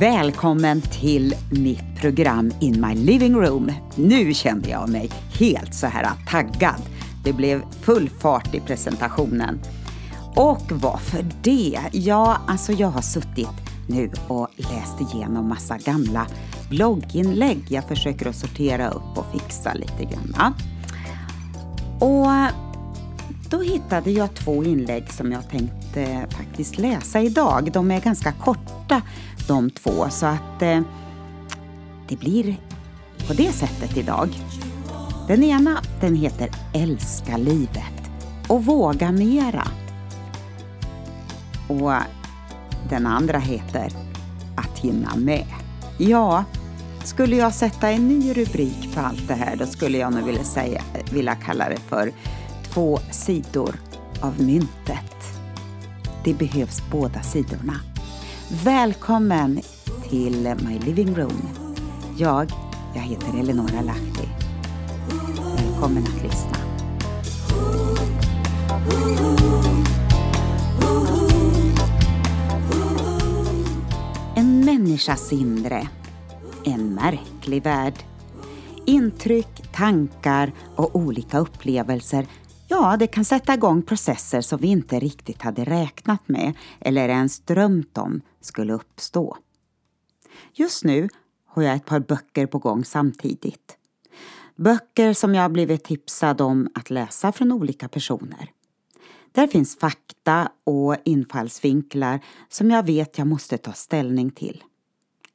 Välkommen till mitt program In My Living Room. Nu kände jag mig helt så här taggad. Det blev full fart i presentationen. Och varför det? Ja, alltså jag har suttit nu och läst igenom massa gamla blogginlägg. Jag försöker att sortera upp och fixa lite grann. Och då hittade jag två inlägg som jag tänkte faktiskt läsa idag. De är ganska korta de två så att eh, det blir på det sättet idag. Den ena den heter Älska livet och våga mera. Och den andra heter Att hinna med. Ja, skulle jag sätta en ny rubrik på allt det här då skulle jag nog vilja, säga, vilja kalla det för Två sidor av myntet. Det behövs båda sidorna. Välkommen till My Living Room. Jag, jag heter Eleonora Lahti. Välkommen att lyssna. En människas inre. En märklig värld. Intryck, tankar och olika upplevelser Ja, det kan sätta igång processer som vi inte riktigt hade räknat med eller ens drömt om skulle uppstå. Just nu har jag ett par böcker på gång samtidigt. Böcker som jag blivit tipsad om att läsa från olika personer. Där finns fakta och infallsvinklar som jag vet jag måste ta ställning till.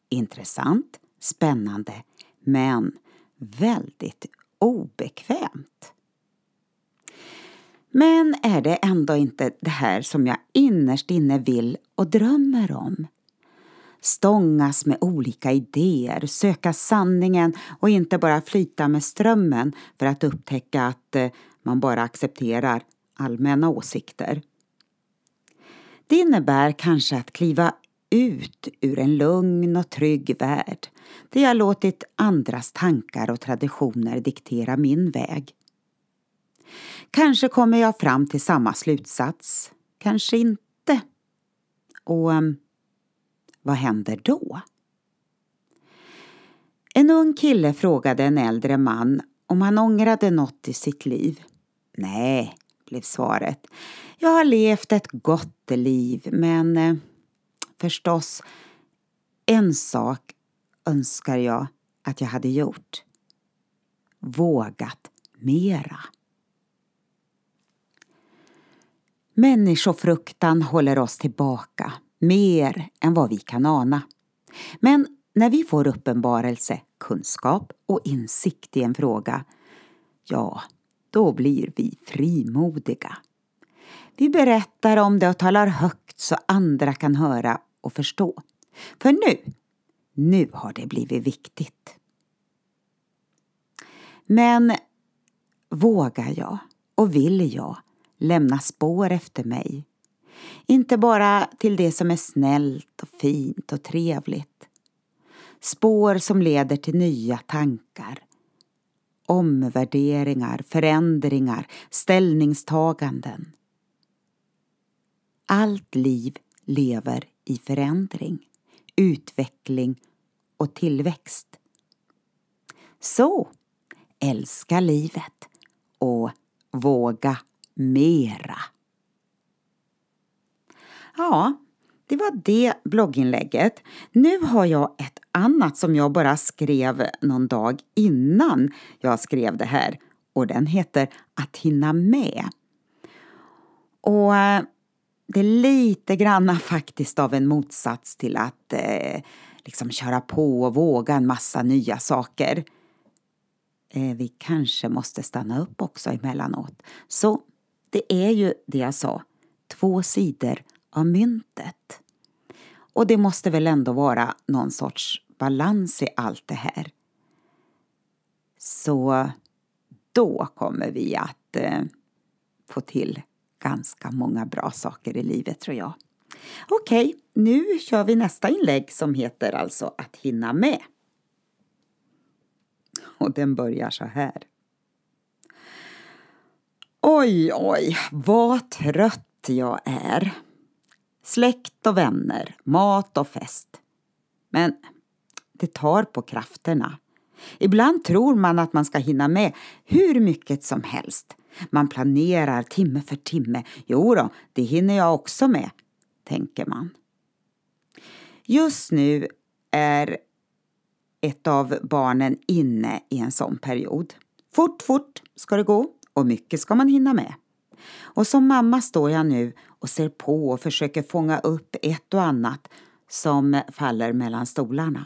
Intressant, spännande, men väldigt obekvämt. Men är det ändå inte det här som jag innerst inne vill och drömmer om? Stångas med olika idéer, söka sanningen och inte bara flyta med strömmen för att upptäcka att eh, man bara accepterar allmänna åsikter. Det innebär kanske att kliva ut ur en lugn och trygg värld där jag låtit andras tankar och traditioner diktera min väg. Kanske kommer jag fram till samma slutsats, kanske inte. Och ehm, vad händer då? En ung kille frågade en äldre man om han ångrade något i sitt liv. Nej, blev svaret. Jag har levt ett gott liv, men eh, förstås, en sak önskar jag att jag hade gjort. Vågat mera. Människofruktan håller oss tillbaka mer än vad vi kan ana. Men när vi får uppenbarelse, kunskap och insikt i en fråga, ja, då blir vi frimodiga. Vi berättar om det och talar högt så andra kan höra och förstå. För nu, nu har det blivit viktigt. Men vågar jag och vill jag lämna spår efter mig. Inte bara till det som är snällt och fint och trevligt. Spår som leder till nya tankar, omvärderingar, förändringar, ställningstaganden. Allt liv lever i förändring, utveckling och tillväxt. Så, älska livet och våga mera. Ja, det var det blogginlägget. Nu har jag ett annat som jag bara skrev någon dag innan jag skrev det här och den heter Att hinna med. Och eh, det är lite granna faktiskt av en motsats till att eh, liksom köra på och våga en massa nya saker. Eh, vi kanske måste stanna upp också emellanåt. Så det är ju det jag sa, två sidor av myntet. Och det måste väl ändå vara någon sorts balans i allt det här. Så då kommer vi att eh, få till ganska många bra saker i livet tror jag. Okej, nu kör vi nästa inlägg som heter alltså Att hinna med. Och den börjar så här. Oj, oj, vad trött jag är. Släkt och vänner, mat och fest. Men det tar på krafterna. Ibland tror man att man ska hinna med hur mycket som helst. Man planerar timme för timme. Jo då, det hinner jag också med, tänker man. Just nu är ett av barnen inne i en sån period. Fort, fort ska det gå och mycket ska man hinna med. Och som mamma står jag nu och ser på och försöker fånga upp ett och annat som faller mellan stolarna.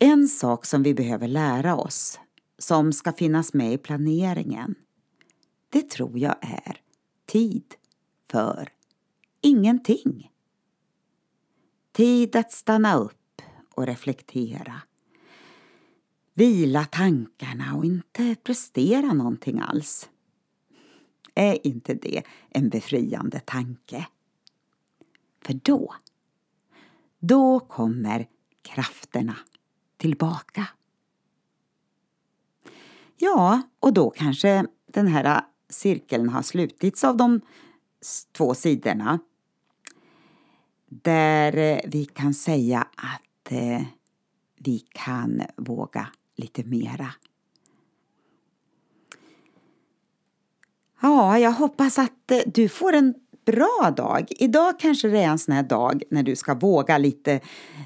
En sak som vi behöver lära oss, som ska finnas med i planeringen, det tror jag är tid för ingenting. Tid att stanna upp och reflektera. Vila tankarna och inte prestera någonting alls. Är inte det en befriande tanke? För då, då kommer krafterna tillbaka. Ja, och då kanske den här cirkeln har slutits av de två sidorna. Där eh, vi kan säga att eh, vi kan våga lite mera. Ja, jag hoppas att eh, du får en bra dag. Idag kanske det är en sån här dag när du ska våga lite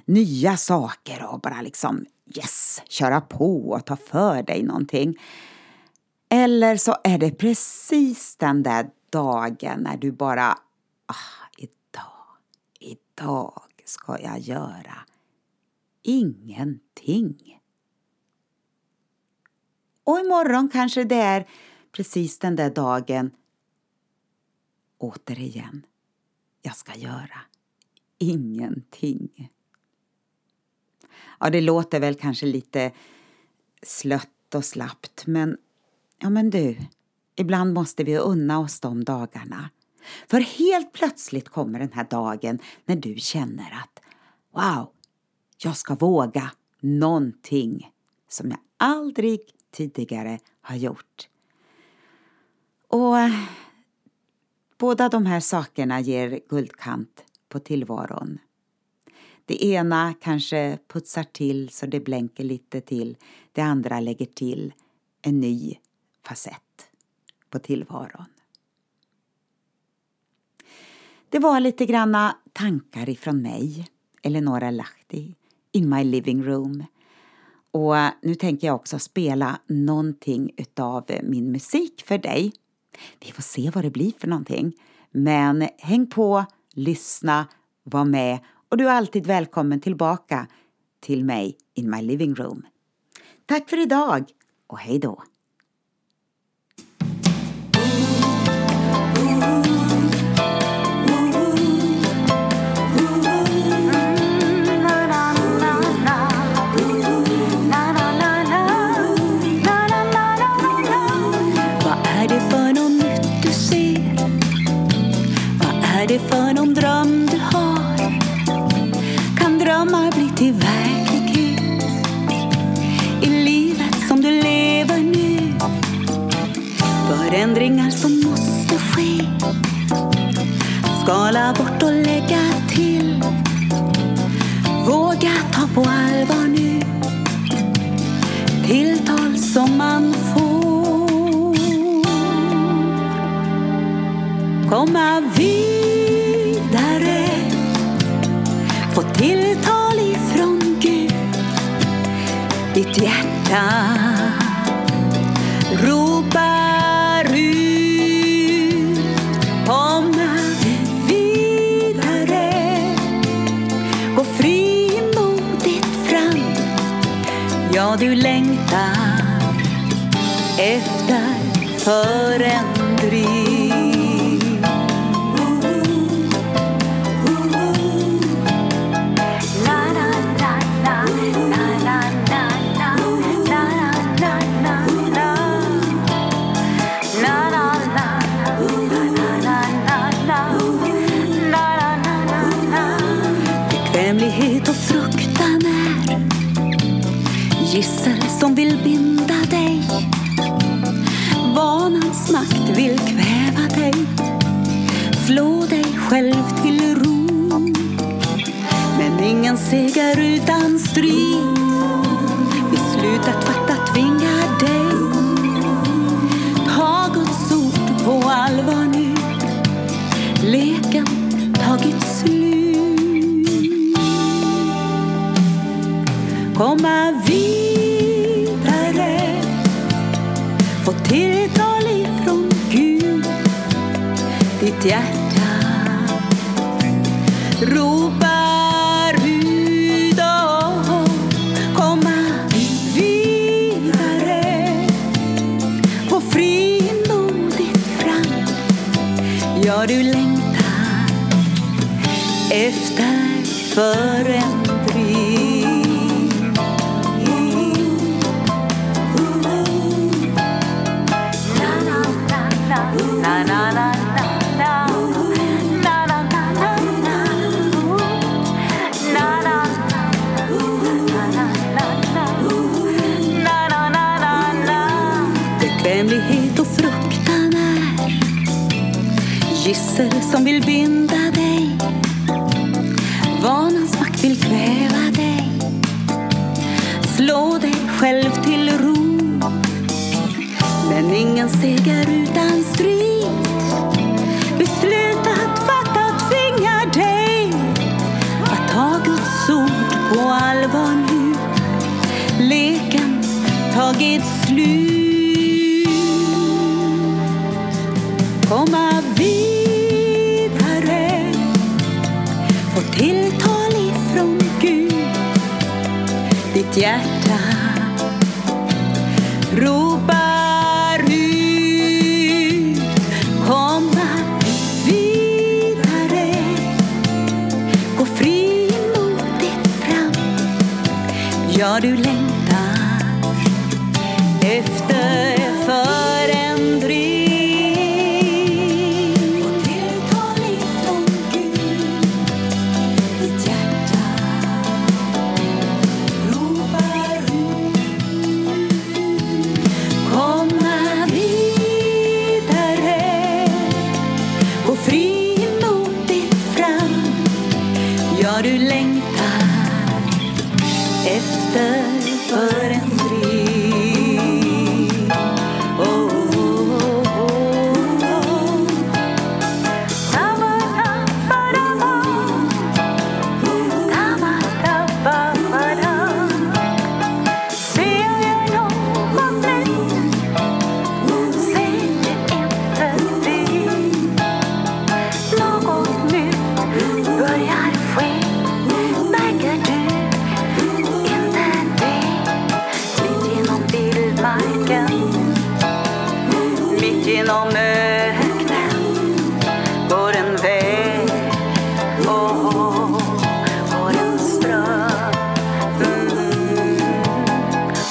nya saker och bara liksom yes, köra på och ta för dig någonting. Eller så är det precis den där dagen när du bara, ah, idag, idag ska jag göra ingenting. Och imorgon kanske det är precis den där dagen återigen, jag ska göra ingenting. Ja, det låter väl kanske lite slött och slappt, men ja, men du, ibland måste vi unna oss de dagarna. För helt plötsligt kommer den här dagen när du känner att wow, jag ska våga någonting som jag aldrig tidigare har gjort. Och eh, båda de här sakerna ger guldkant på tillvaron. Det ena kanske putsar till så det blänker lite till. Det andra lägger till en ny facett på tillvaron. Det var lite granna tankar ifrån mig, Eleonora Lahti, in my living room. Och nu tänker jag också spela någonting utav min musik för dig. Vi får se vad det blir för någonting. Men häng på, lyssna, var med och du är alltid välkommen tillbaka till mig in my living room. Tack för idag och hej då! Tilltal som man får. Komma vidare. Få tilltal ifrån Gud. Ditt hjärta Ja, du längtar efter förändring gissel som vill binda dig. Vanans makt vill kväva dig. Slå dig själv till ro. Men ingen seger utan strid. Komma vidare. Få tilltal ifrån Gud. Ditt hjärta ropar ut och komma vidare och frimodigt fram. Ja, du längtar efter förändring. Bekvämlighet och fruktan är gissel som vill binda Ditt hjärta. Ropar ut komma vidare. Gå frimodigt fram. Ja du längtar efter för genom öknen går en väg och en ström. Mm.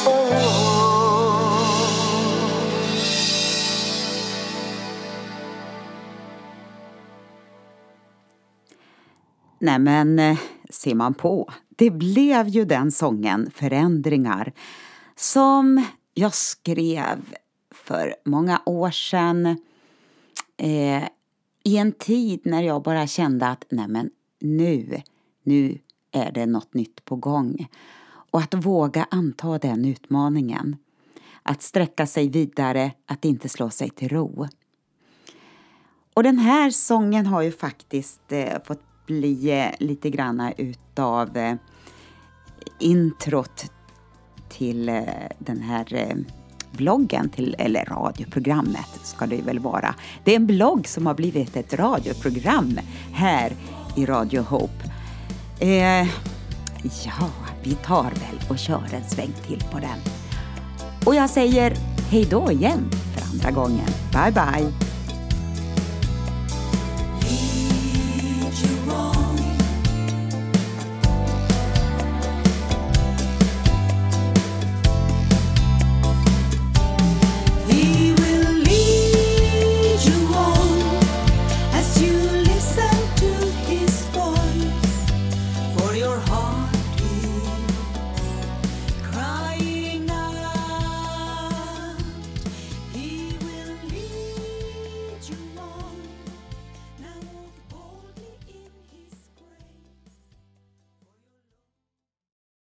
Oh. Nej men, eh, ser man på. Det blev ju den sången, Förändringar, som jag skrev för många år sedan eh, i en tid när jag bara kände att nej men nu, nu är det något nytt på gång. Och att våga anta den utmaningen. Att sträcka sig vidare, att inte slå sig till ro. Och den här sången har ju faktiskt eh, fått bli eh, lite granna utav eh, introt till eh, den här eh, bloggen, till, eller radioprogrammet ska det väl vara. Det är en blogg som har blivit ett radioprogram här i Radio Hope. Eh, ja, vi tar väl och kör en sväng till på den. Och jag säger hej då igen för andra gången. Bye bye!